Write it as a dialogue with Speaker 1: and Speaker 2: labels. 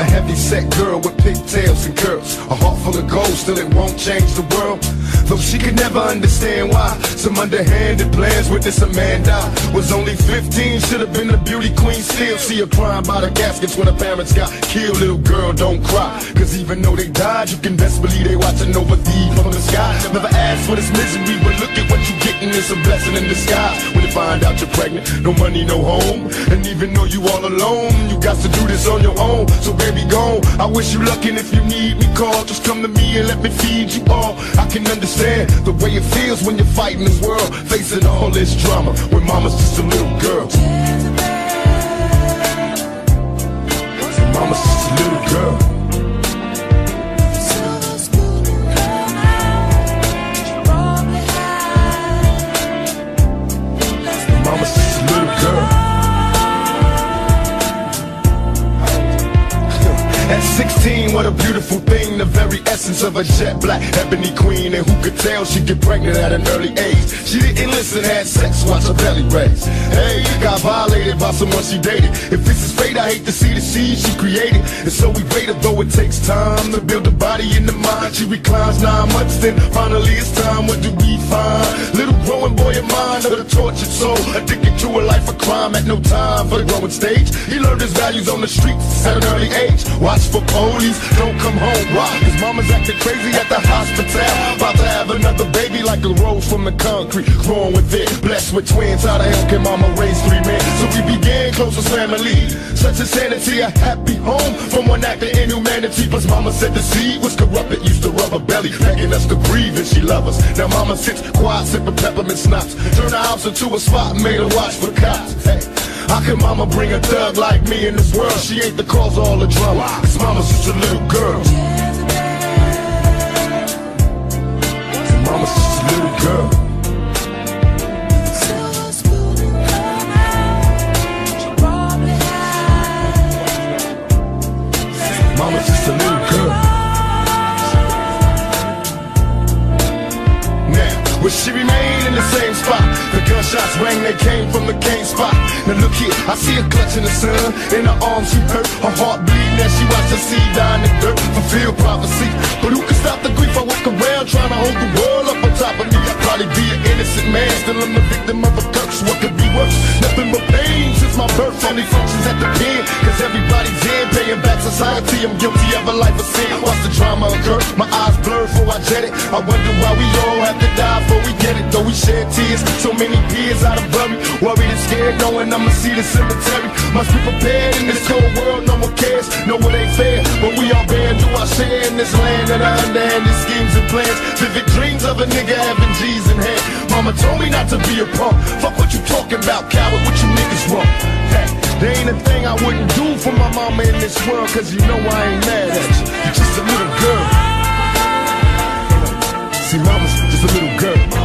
Speaker 1: a heavy set girl with pigtails and curls. A heart full of gold, still it won't change the world. Though she could never understand why some underhanded plans with this Amanda was only 15. Should have been a beauty queen still. See her crying by the caskets when her parents got killed. Little girl, don't cry. Cause even though they died, you can best believe they watching over thee from the sky. Never asked for this misery, but look at what you getting. It's a blessing in disguise. When you find out you're pregnant, no money, no home. And even though you all alone, you got to do this on your own. So baby, go. I wish you luck, and if you need me, call. Just come to me and let me feed you all. I can understand the way it feels when you're fighting the world, facing all this drama. When mama's just a little girl. Mama's just a little girl. 16, what a beautiful thing, the very essence of a jet black ebony queen. And who could tell she'd get pregnant at an early age? She didn't listen, had sex, watch her belly raise. Hey, got violated by someone she dated. If this is fate, I hate to see the seed she created. And so we waited, though it takes time to build the body and the mind. She reclines nine months, then finally it's time. What do we find? Little growing boy of mine, of the tortured soul, addicted to a life at no time for the growing stage. He learned his values on the streets at an early age. Watch for police, don't come home. Why? Cause mama's acting crazy at the hospital. About to like a rose from the concrete. Growing with it, blessed with twins. How the hell can mama raise three men? So we began close as family. Such insanity, a happy home from one act of inhumanity. Plus mama said the seed was corrupted, used to rub her belly, begging us to breathe and she love us. Now mama sits quiet, sipping peppermint schnapps. Turn the house into a spot, made her watch for cops. Hey. How can mama bring a thug like me in this world? She ain't the cause of all the drama. Cause mama's just a little girl. Gunshots rang, they came from the cane spot. Now look here, I see her clutching the son. In her arms, she hurt, her heart bleeding as she watched her seed die in the dirt. Fulfill prophecy. But who can stop the grief? I walk around trying to hold the world up on top of me. I'd probably be an innocent man, still I'm the victim of a curse. What could be worse? Nothing but pain since my birth. Only functions at the pen, society. I'm guilty of a life of sin. Watch the drama occur, my eyes blur before I jet it. I wonder why we all have to die before we get it. Though we shed tears, so many peers out of bury. Worried and scared, knowing I'ma see the cemetery. Must be prepared in this cold world, no one cares. No, it ain't fair, but we all bear do our share in this land. And I underhand these schemes and plans. Vivid dreams of a nigga having G's in hand. Mama told me not to be a punk. Fuck what you talking about, coward. What you niggas want? Hey, there ain't a thing I wouldn't do for my mama in this world, cause you know I ain't mad at you. You're just a little girl. See, mama's just a little girl.